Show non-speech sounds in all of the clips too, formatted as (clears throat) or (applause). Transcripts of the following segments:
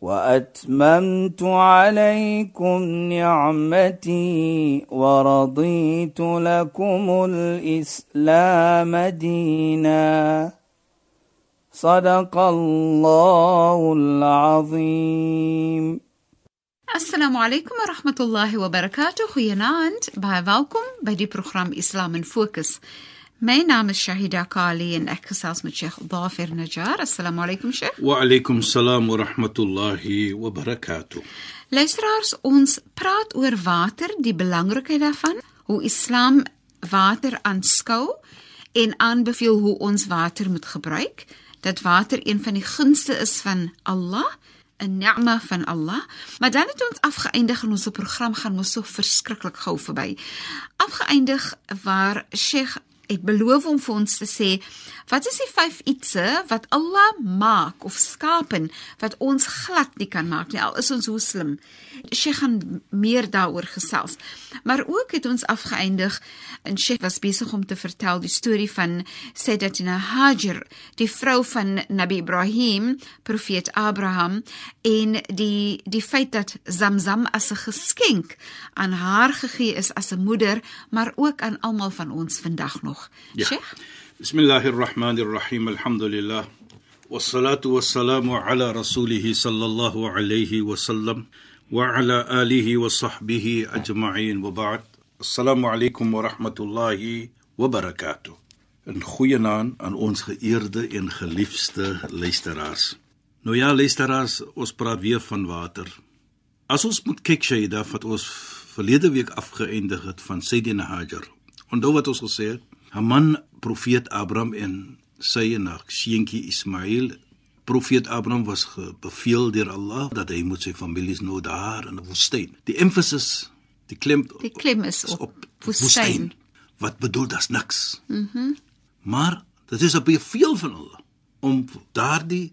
وأتممت عليكم نعمتي ورضيت لكم الإسلام دينا. صدق الله العظيم. السلام عليكم ورحمة الله وبركاته. خيانات بهاكم بدي برنامج اسلام فوكس My naam is Shahida Kali en ek gesels met Sheikh Dafir Najjar. Assalamu alaykum Sheikh. Wa alaykum salaam wa rahmatullahi wa barakatuh. Luisteraars, ons praat oor water, die belangrikheid daarvan, hoe Islam water aanskou en aanbeveel hoe ons water moet gebruik. Dat water een van die gunste is van Allah 'n ni'ma van Allah. Maar dan het ons afgeëindig en ons program gaan mos so verskriklik gou verby. Afgeëindig waar Sheikh het beloof om vir ons te sê wat is die vyf ietsse wat Allah maak of skaap en wat ons glad nie kan maak nie al is ons hoe slim. Sheikh gaan meer daaroor gesels. Maar ook het ons afgeëindig en Sheikh was besig om te vertel die storie van Sayyidatina Hajar, die vrou van Nabi Ibrahim, profeet Abraham en die die feit dat Zamzam as 'n geskenk aan haar gegee is as 'n moeder, maar ook aan almal van ons vandag nog. Ja. Sheikh Bismillahir Rahmanir Rahim. Alhamdulillah. Wassalatu wassalamu ala rasulih sallallahu alayhi wa sallam wa ala alihi wa sahbihi ajma'in wa ba'd. Assalamu alaykum wa rahmatullahi wa barakatuh. 'n Goeienaand aan ons geëerde en geliefde luisteraars. Nou ja, luisteraars, ons praat weer van water. As ons moet kyk Shaida wat ons verlede week afgeëindig het van Sayyidina Hajar. Onthou wat ons gesê het? 'n Man profeet Abraham en sy en haar seentjie Ismail. Profeet Abraham was beveel deur Allah dat hy moet sy families nou daar in 'n woestyn. Die emphasis, die klem die klem is op, op woestyn. Wat bedoel dit's niks. Mhm. Mm maar dit is 'n beveel van Allah om daardie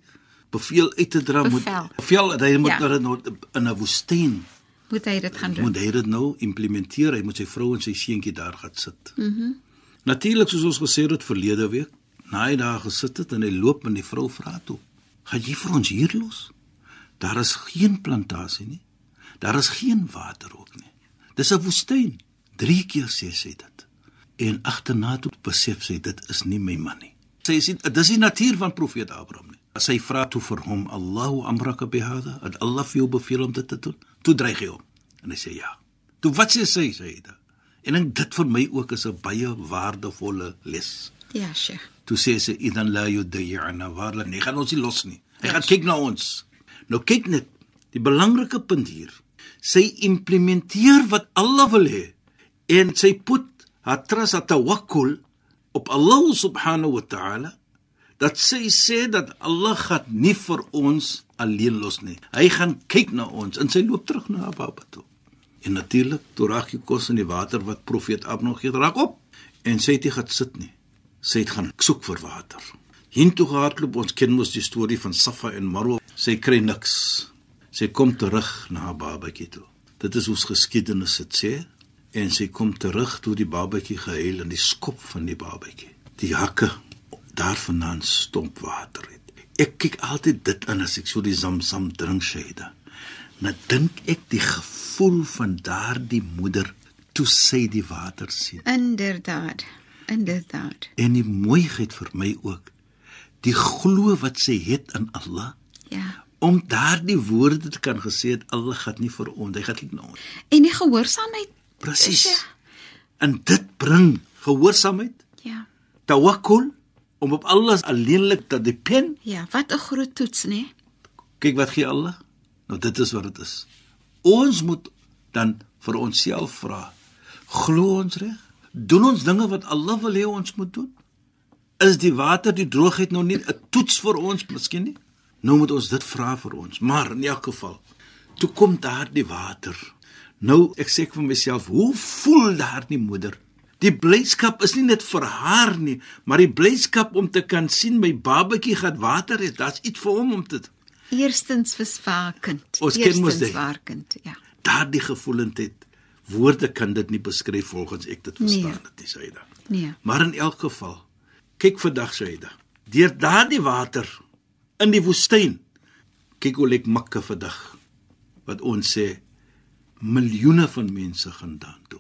beveel uit te dra moet beveel dat hy moet ja. nou in 'n woestyn moet hy dit gaan doen. Moet hy dit nou implementeer? Hy moet sy vrou en sy seentjie daar gaan sit. Mhm. Mm Natuurlik soos ons gesê het verlede week, na hy daar gesit het en hy loop met die vrou vra toe. "Gaan jy vir ons hier los? Daar is geen plantasie nie. Daar is geen water ook nie. Dis 'n woestyn." Drie keer sê sy dit. En agterna toe besef sy dit is nie my man nie. Sy sê dis die natuur van profeet Abraham nie. Sy vra toe vir hom, "Allahu amraka bihada?" Het Allah vir jou beveel om dit te doen? Toe dreig hy hom. En hy sê, "Ja." Toe wat sê sy? Sê hy dit. En ek dit vir my ook is 'n baie waardevolle les. Ja, Sheikh. Toe sê sy idan la yudayna waarlik nie gaan ons nie los nie. Hy gaan kyk na ons. Nou kyk net, die belangrike punt hier. Sy implementeer wat Allah wil hê en sy put haar trust at tawakkul op Allah subhanahu wa ta'ala dat sy sê dat Allah gaan nie vir ons alleen los nie. Hy gaan kyk na ons en sy loop terug na haar baba toe. En natuurlik, toe raak die kos in die water wat profeet Abraham gee, raak op. En sy het nie gaan sit nie. Sy het gaan soek vir water. Hintoe gehardloop, ons ken mos die storie van Safa en Marwa. Sy kry niks. Sy kom terug na haar babatjie toe. Dit is ons geskiedenis dit sê. En sy kom terug toe die babatjie gehuil in die skop van die babatjie. Die hakke daarvandaan stomp water het. Ek kyk altyd dit in as ek so die Zamzam drink Shaida. Nou dink ek die gevoel van daardie moeder toe sy die water sien. Inderdaad. Inderdaad. En die mooiheid vir my ook die glo wat sy het in Allah. Ja. Om daardie woorde te kan gesê het Allah gaan nie vir ons, hy gaan nie na ons. En die gehoorsaamheid. Presies. En dit bring gehoorsaamheid. Ja. Tawakkul om op Allah alleenlik te depend. Ja, wat 'n groot toets, nê? Kyk wat gee Allah. Nou dit is wat dit is. Ons moet dan vir onsself vra. Glo ons reg? Doen ons dinge wat Allah wil hê ons moet doen? Is die water, die droogheid nou nie 'n toets vir ons miskien nie? Nou moet ons dit vra vir ons. Maar in elk geval, toe kom daar die water. Nou ek sê vir myself, hoe voel daardie moeder? Die blydskap is nie net vir haar nie, maar die blydskap om te kan sien my babatjie gaan water het. Dit's iets vir hom om te Eerstens vir haar kind. Ons ken mos Eerstens dit. haar kind, ja. daardie gevoelendheid. Woorde kan dit nie beskryf volgens ek dit verstaan Nee. dit is Saida. Nee. Maar in elk geval, kyk vandag Saida. Deur daardie water in die woestyn. Kyk hoe lyk Mekka vandag. Wat ons sê miljoene van mense gaan daartoe.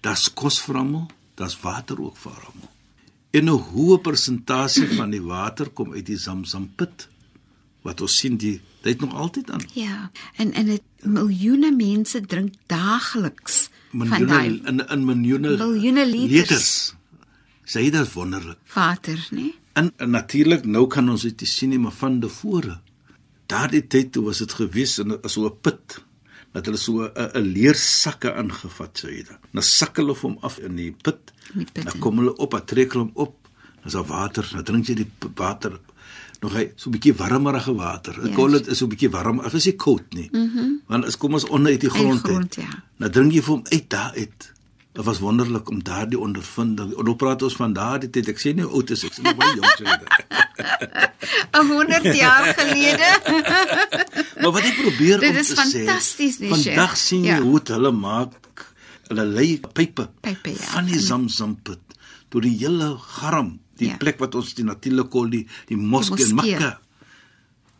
Daar's kos vir almal, daar's water ook vir almal. En 'n hoë persentasie van die water kom uit die Zamzam put. Wat ons sien die dit nog altyd aan. Ja, en en dit miljoene mense drink daagliks van miljoene daai in in miljoene Miljoene liters. Sê dit wonderlik. water, né? En, en natuurlik nou kan ons dit sien nie, maar van tevore. Daardie tyd toe was dit gewees in 'n so 'n put dat hulle so 'n 'n leersakke aangevat sê dit. Dan sak hulle hom af in die put. Die put Dan kom hulle op, dan trek hulle hom op. Dan is daar water, dan drink jy die water nog hy so 'n bietjie warmerige water. Ek Ja. call dit is so 'n bietjie warm. Dit is nie koud nie. Mm Want as kom ons onder uit die grond grond, uit. ja. Nou drink jy vir hom uit daar uit. Dit was wonderlik om daardie ondervinding. En nou praat ons van daardie tyd. Ek sê nie oud is ek, ek is nog baie jonk sê dit. 'n 100 jaar gelede. (laughs) Maar wat ek probeer Dit om is te fantasties, sê, nie, vandag sien jy Ja. hoe dit hulle maak. Hulle lei pype Pype, ja, van die van- Zamzam put deur die hele Garam, die Ja. plek wat ons die natuurlik kol die die moskee moskee. Mekka.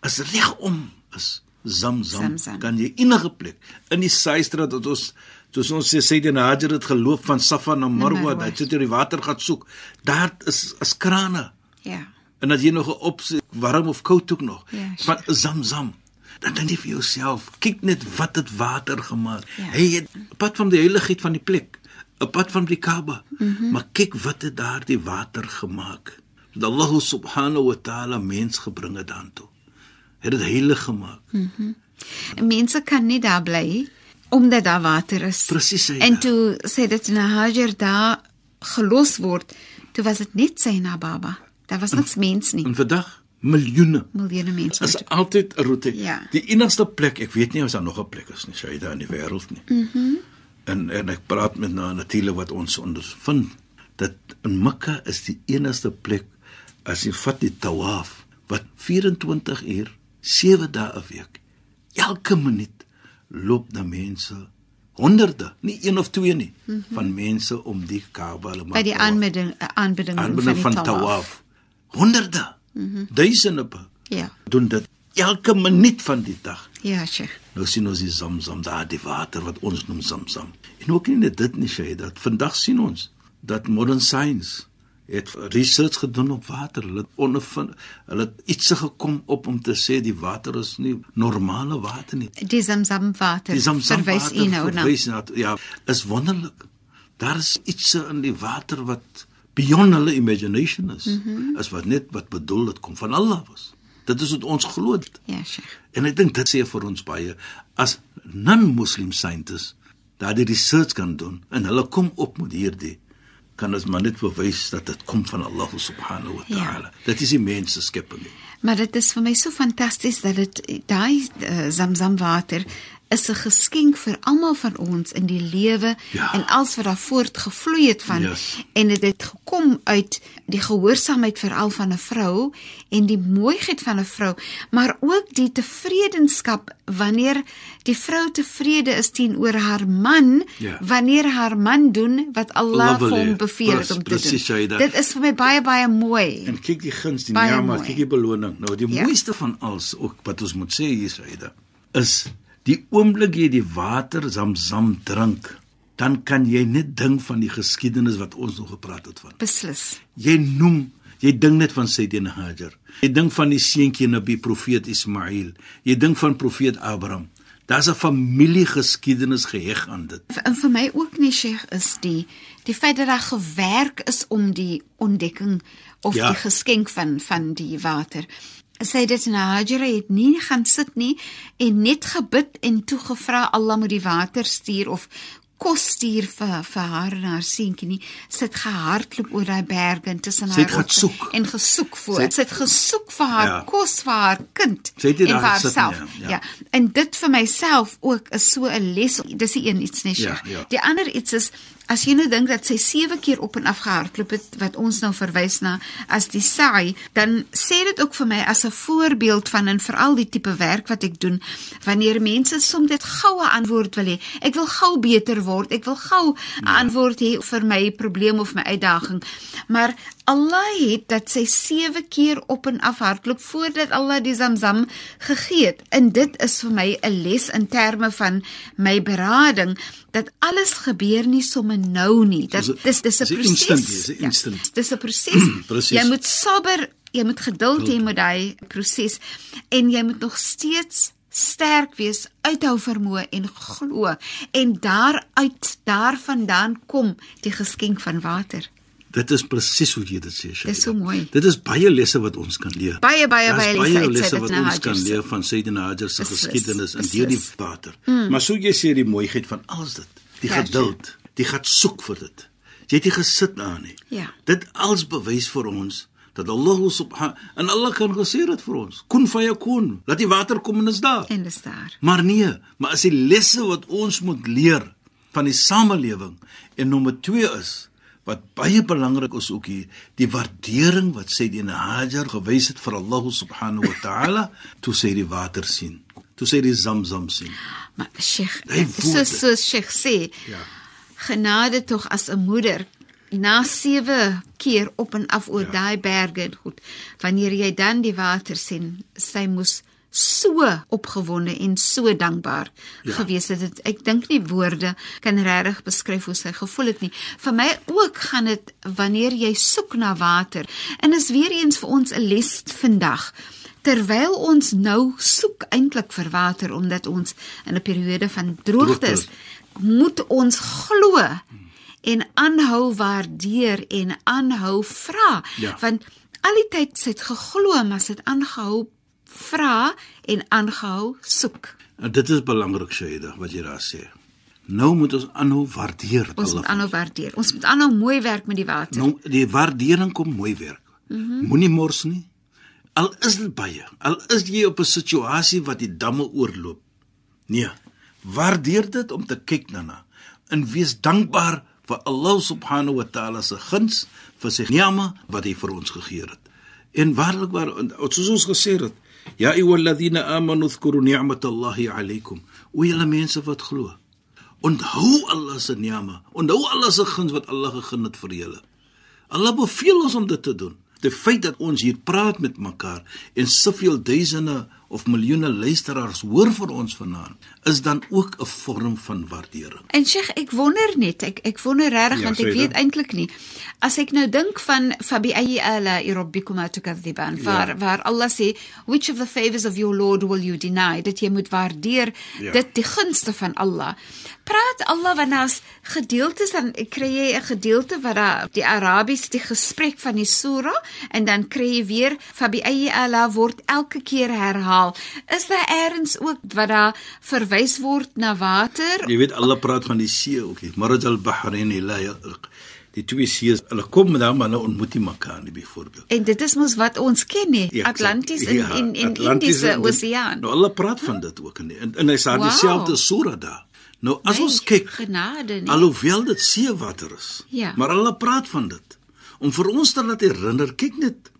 Is regom is Zamzam. Zamzam. Kan jy enige plek in die Saaistraat wat ons Soos ons sê Sayyidina Hajar het geloop van Safa na Marwa, hy het sit deur die water gaan soek. Daar is is krane. Ja. En as jy nog 'n opsie warm of koud ook nog Ja, van Zamzam. Dan dink jy vir jouself, kyk net wat het water gemaak. Ja. Hy het pad van die heiligheid van die plek, 'n pad van die Kaaba. Mm. -hmm. Maar kyk wat het daardie water gemaak. Dat Allah subhanahu wa ta'ala mens gebring het daartoe. Het dit heilig gemaak. Mm. En mense kan nie daar bly omdat daar water is. Presies. En toe sê dit na Hajar daar gelos word, toe was dit net sy na baba. Daar was niks mens nie. En vandag miljoene Miljoene mense. is wat- altyd 'n roete. Ja. Die enigste plek, ek weet nie of daar nog 'n plek is nie, Shaida in die wêreld nie. Mhm. Mm en en ek praat met nou natuurlik wat ons ondervind dat in Mekka is die enigste plek as jy vat die tawaf wat 24 uur 7 dae 'n week. Elke minuut loop daar mense honderde, nie een of twee nie, mm -hmm. van mense om die Kaaba hulle Mhm. by die maak tawaf. aanbidding aanbidding van van die tawaf. Honderde. Mm -hmm. Duisende Ja. doen dit elke minuut van die dag. Ja, Sheikh. Nou sien ons die Zamzam daar, die water wat ons noem Zamzam. En ook nie net dit nie, Shay, dat vandag sien ons dat modern science het research gedoen op water. Hulle ondervind, hulle het iets gekom op om te sê die water is nie normale water nie. Die Zamzam water. Die Zamzam verwys water u nou na. verwys na ja, is wonderlik. Daar is iets in die water wat beyond hulle imagination is. Mm -hmm. Is wat net wat bedoel dit kom van Allah was. Dit is wat ons glo. Ja, Sheikh. En ek dink dit sê vir ons baie as non-Muslim scientists daardie research kan doen en hulle kom op met hierdie kan ons maar net bewys dat dit kom van Allah subhanahu wa Ja. ta'ala. Dit is die mens se skepping. Maar dit is vir my so fantasties dat dit daai uh, Zamzam water is 'n geskenk vir almal van ons in die lewe Ja. en als wat daar voortgevloei het van Yes. en dit het gekom uit die gehoorsaamheid veral van 'n vrou en die mooiheid van 'n vrou, maar ook die tevredenskap wanneer die vrou tevrede is teenoor haar man Ja. wanneer haar man doen wat Allah vir hom beveel het om te Presies, doen. Shaida. Dit is vir my baie baie mooi. En kyk die guns, die mooi. kyk die beloning. Nou die ja. mooiste van alles ook wat ons moet sê hier Saida is die oomblik jy die water Zamzam drink, dan kan jy net dink van die geskiedenis wat ons nog gepraat het van. Beslis. Jy noem, jy dink net van Sayyidina Hajar. Jy dink van die seentjie Nabi Profeet Ismail. Jy dink van Profeet Abraham. Daar's 'n familiegeskiedenis geheg aan dit. En vir my ook nie Sheikh is die die feit dat daar gewerk is om die ontdekking of Ja. die geskenk van van die water. Sy dit na Hajra het nie gaan sit nie en net gebid en toe gevra Allah moet die water stuur of kos stuur vir vir haar en haar seentjie nie. Sy het gehardloop oor daai berge en tussen haar soek. en gesoek voor. Sy het- sy het gesoek vir haar Ja. kos vir haar kind en vir haarself. ja, ja. ja. En dit vir myself ook is so 'n les. Dis die een iets nie. Ja, ja. Die ander iets is As jy nou dink dat sy 7 keer op en af gehardloop het wat ons nou verwys na as die saai, dan sê dit ook vir my as 'n voorbeeld van en veral die tipe werk wat ek doen, wanneer mense soms dit goue antwoord wil hê. Ek wil gou beter word. Ek wil gou 'n ja. antwoord hê vir my probleem of my uitdaging. Maar Allah het dat sy 7 keer op en af hardloop voordat Allah die Zamzam gegee het. En dit is vir my 'n les in terme van my berading dat alles gebeur nie sommer nou nie. Dat dis dis 'n proses. Dis 'n instant. Ja, dis 'n proses. (clears throat) jy moet sabber, jy moet geduld hê met daai proses en jy moet nog steeds sterk wees, uithou vermoë en glo en daaruit daarvandaan kom die geskenk van water. Dit is presies hoe jy dit sê, Shaida. Dis so mooi. Dit is baie lesse wat ons kan leer. Baie baie baie lesse, baie lesse wat ons kan leer van Sayyidina Hajar se geskiedenis in hierdie water. Mm. Maar so jy sê die mooiheid van alles dit, die ja, geduld, die gaan soek vir dit. Jy het nie gesit na nie. Ja. Dit als bewys vir ons dat Allah subhanahu en Allah kan gesê dit vir ons. Kun fayakun. Laat die water kom en is daar. En is daar. Maar nee, maar as die lesse wat ons moet leer van die samelewing en nommer 2 is wat baie belangrik is ook hier die waardering wat die Hajar gewys het vir Allah subhanahu wa taala toe sy die water sien toe sy die Zamzam sien. Maar Sheikh so so Sheikh sê ja. genade tog as 'n moeder na sewe keer op en af oor ja. daai berge goed wanneer jy dan die water sien sy moes so opgewonde en so dankbaar ja. gewees het. het ek dink nie woorde kan regtig beskryf hoe sy gevoel het nie. Vir my ook gaan dit wanneer jy soek na water. En is weer eens vir ons 'n les vandag. Terwyl ons nou soek eintlik vir water omdat ons in 'n periode van droogte is, moet ons glo en aanhou waardeer en aanhou vra. Ja. Want al die tyd sit geglo, maar sit aangehou vra en aangehou soek. En dit is belangrik Shaida wat jy daar sê. Nou moet ons aanhou waardeer. Ons moet aanhou waardeer. Ons moet aanhou mooi werk met die water. Nou die waardering kom mooi werk. Mm -hmm. Moenie mors nie. Al is dit baie, al is jy op 'n situasie wat die damme oorloop. Nee, waardeer dit om te kyk daarna en wees dankbaar vir Allah subhanahu wa ta'ala se guns vir sy niame wat hy vir ons gegee het. En waarlik waar soos ons gesê het, Ja ayyuhalladhina amanu dhkuru ni'matallahi alaykum. O julle mense wat glo. Onthou Allah se niame. Onthou Allah se guns wat Allah gegee het vir julle. Allah beveel ons om dit te doen. Die feit dat ons hier praat met mekaar en soveel duisende of miljoene luisteraars hoor vir ons vanaand is dan ook 'n vorm van waardering. En Sheikh, ek wonder net, ek ek wonder regtig ja, want ek weet eintlik nie. As ek nou dink van fabi ayi ala rabbikum atukadhiban, waar ja. waar Allah sê, which of the favors of your Lord will you deny? Dat jy moet waardeer ja. dit die gunste van Allah. Praat Allah wanneer as gedeeltes dan kry jy 'n gedeelte wat daar die Arabies die gesprek van die sura en dan kry jy weer fabi ayi ala word elke keer herhaal taal. Is daar eers ook wat daar verwys word na water? Jy weet alle praat van die see ook, Maraj al-Bahrain la die twee see's hulle kom dan maar nou ontmoet die mekaar nie byvoorbeeld. En dit is mos wat ons ken nie, ja, Atlantis en ja, en en Indiese Oseaan. Nou hulle praat van dit ook in en, en hy sê wow. dieselfde sura daar. Nou as nee, ons kyk genade nie. Alhoewel dit seewater is. Ja. Maar hulle praat van dit. Om vir ons te laat herinner, kyk net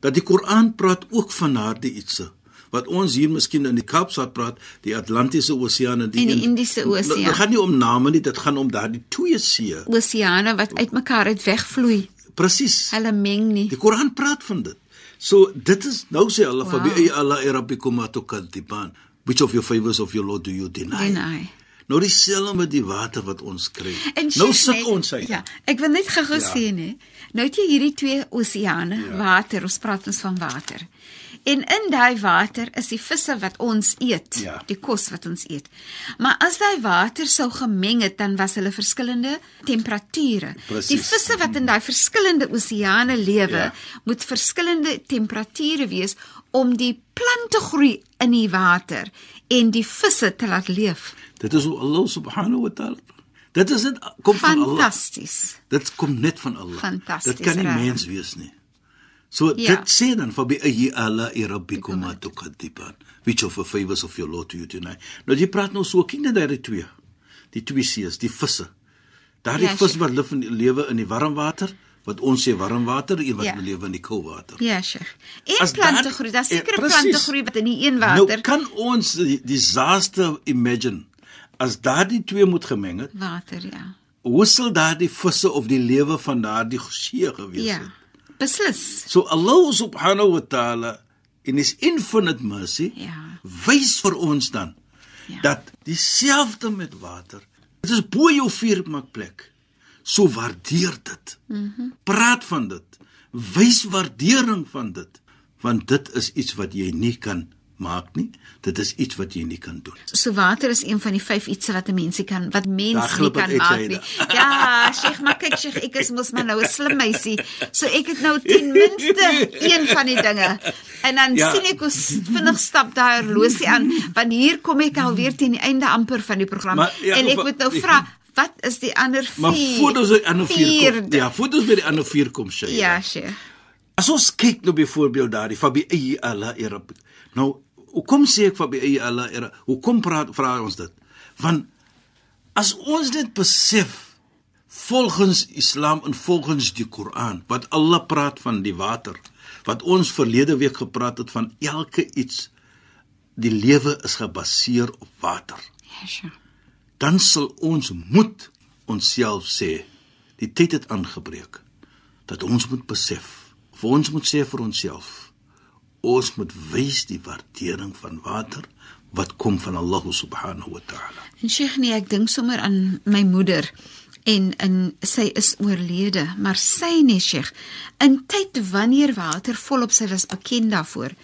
dat die Koran praat ook van daardie ietsie wat ons hier miskien in die Kaapstad praat, die Atlantiese Oseaan en die, die Indiese Oseaan. Dit gaan nie om name nie, dit gaan om daardie twee see. Oseane wat uitmekaar uit wegvloei. Presies. Hulle meng nie. Die Koran praat van dit. So dit is nou sê hulle wow. fabi Allah rabbikum atukadiban. Which of your favors of your Lord do you deny? Deny. Nou dieselfde met die water wat ons kry. Nou sit ons hy. Ja, ek wil net gou-gou ja. sê nê. Nou het jy hierdie twee oseane, ja. water, ons praat ons van water. En in daai water is die visse wat ons eet, ja. die kos wat ons eet. Maar as daai water sou gemeng het, dan was hulle verskillende temperature. Precies. Die visse wat in daai verskillende oseane lewe, ja. moet verskillende temperature wees om die plante groei in die water en die visse te laat leef. Dit is Allah subhanahu wa ta'ala Dit is dit kom van Allah. Fantasties. Dit kom net van Allah. Fantasties. Dit kan nie mens wees nie. So ja. dit sê dan vir bi ala rabbikum atukadiban which of the favors of your lord to you tonight. Nou jy praat nou so net daai twee. Die twee sees, die visse. Daardie Ja, vis wat leef in lewe in die warm water, wat ons sê warm water, een wat Ja. lewe in die koue water. Ja, Sheikh. En As plante daar- groei, daar's eh, sekere presies. plante groei wat in die een Nou water kan ons die disaster imagine as daardie twee moet gemeng het, water, ja. hoe sal daardie visse of die lewe van daardie see gewees Ja. het? Beslis. So Allah subhanahu wa ta'ala in his infinite mercy Ja. wys vir ons dan Ja. dat dieselfde met water. Dit is bo jou vuurmakplek. So waardeer dit. Mm Praat van dit. Wys waardering van dit, want dit is iets wat jy nie kan maak nie. Dit is iets wat jy nie kan doen. So water is een van die vyf ietsie wat 'n mensie kan wat mens nie kan maak nie. Ja, Sheikh, maar kyk Sheikh, ek is mos maar nou 'n slim meisie. So ek het nou ten minste een van die dinge. En dan Ja. sien ek hoe vinnig stap daai horlosie aan, want hier kom ek alweer teen die einde amper van die program. Maar, ja, en ek moet nou vra, wat is die ander vier? Maar voordat ons by die ander vier kom, ja, voordat ons by die ander vier kom, sê Ja, Sheikh. As ons kyk nou byvoorbeeld daardie fabi ayi Allah era. Nou, hoekom sê ek fabi ayi Allah era? Hoekom praat vra ons dit? Want as ons dit besef volgens Islam en volgens die Koran wat Allah praat van die water wat ons verlede week gepraat het van elke iets die lewe is gebaseer op water Ja, Sheikh. dan sal ons moet onsself sê die tyd het aangebreek dat ons moet besef of ons moet sê vir onsself ons moet wys die waardering van water wat kom van Allah subhanahu wa ta'ala En Sheikh nee, ek dink sommer aan my moeder en in sy is oorlede, maar sy nee Sheikh, in tyd wanneer water volop sy was bekend daarvoor.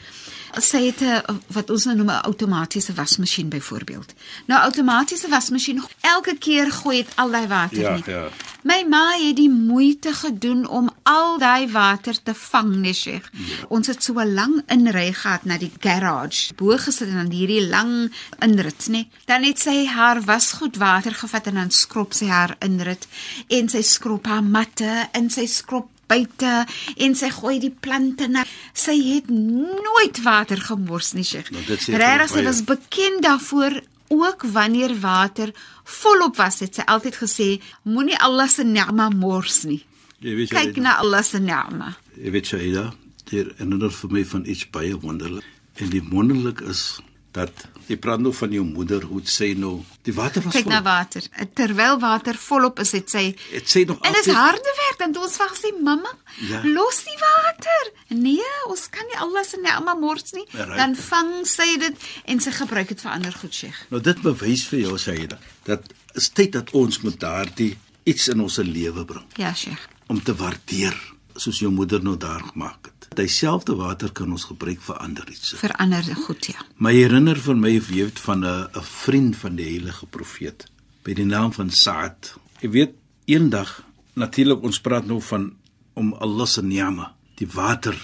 Sy het 'n wat ons nou noem 'n outomatiese wasmasjien byvoorbeeld. Nou outomatiese wasmasjien elke keer gooi dit al daai water Ja, nie. ja. My ma het die moeite gedoen om al daai water te vang, nee Sheikh. Ja. Ons het so 'n lang inry gehad na die garage. Bo gesit en dan hierdie lang inrit, nê. Dan het sy haar wasgoed water gevat en dan skrob sy haar inrit en sy skrob haar matte en sy skrob buite en sy gooi die plante na. Sy het nooit water gemors nie, Sheikh. Nou, Regtig, sy was bekend daarvoor ook wanneer water volop was, het sy altyd gesê, moenie Allah se ni'ma mors nie. Weet Kyk Shaida, na Allah se ni'ma. jy weet Shaida dit herinner vir my van iets baie wonderlik en die wonderlik is dat jy praat nou van jou moeder hoe sê nou die water was Kyk na vol. water. Terwyl water volop is, het sy dit sê nog En dis harde werk dan ons haar gesê, "Mamma, Ja. los die water." Nee, ons kan nie Allah se ni'ma mors nie. Right. Dan vang sy dit en sy gebruik dit vir ander goed, Sheikh. Nou dit bewys vir jou Shaida dat is tyd dat ons moet daardie iets in ons lewe bring Ja, Sheikh. om te waardeer soos jou moeder nou daar gemaak het. Dieselfde water kan ons gebruik vir ander iets. Vir ander goed, ja. My herinner vir my weet van 'n 'n vriend van die heilige profeet by die naam van Saad. Jy weet eendag natuurlik ons praat nou van om Allah se ni'ma, die water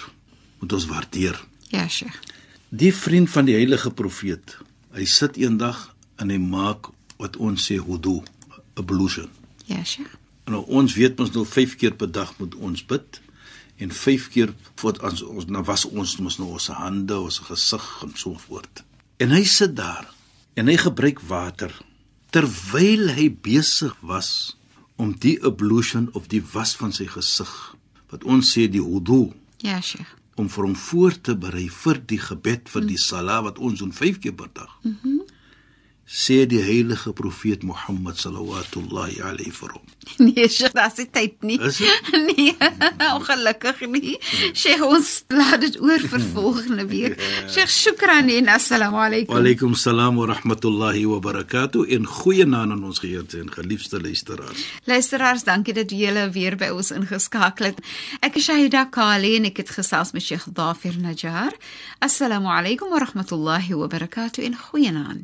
moet ons waardeer. Ja, Sheikh. Die vriend van die heilige profeet, hy sit eendag en hy maak wat ons sê wudu, ablution. Ja, Sheikh. Nou ons weet mos nou 5 keer per dag moet ons bid en 5 keer voor ons ons nou was ons mos nou ons hande, ons gesig en so voort. En hy sit daar en hy gebruik water terwyl hy besig was om die ablution of die was van sy gesig wat ons sê die wudu Ja, Sheikh. om vir hom voor te berei vir die gebed vir die sala wat ons doen 5 keer per dag. Mhm. Mm sê die heilige profeet Mohammed sallallahu alayhi vir hom. Nee, Sheikh, daar's nie tyd nie. Is dit? (laughs) Nee, (laughs) ongelukkig nie. Sheikh, ons laat dit oor vir volgende week. Sheikh, shukran en assalamu Wa alaykum. alaykum salaam wa rahmatullahi wa barakatuh en goeie naam aan ons geëerde en geliefde luisteraars. Luisteraars, dankie dat julle weer by ons ingeskakel het. Ek is Shahida Kali en ek het gesels met Sheikh Dafir Najjar. Assalamu alaykum wa rahmatullahi wa barakatuh en goeienaand.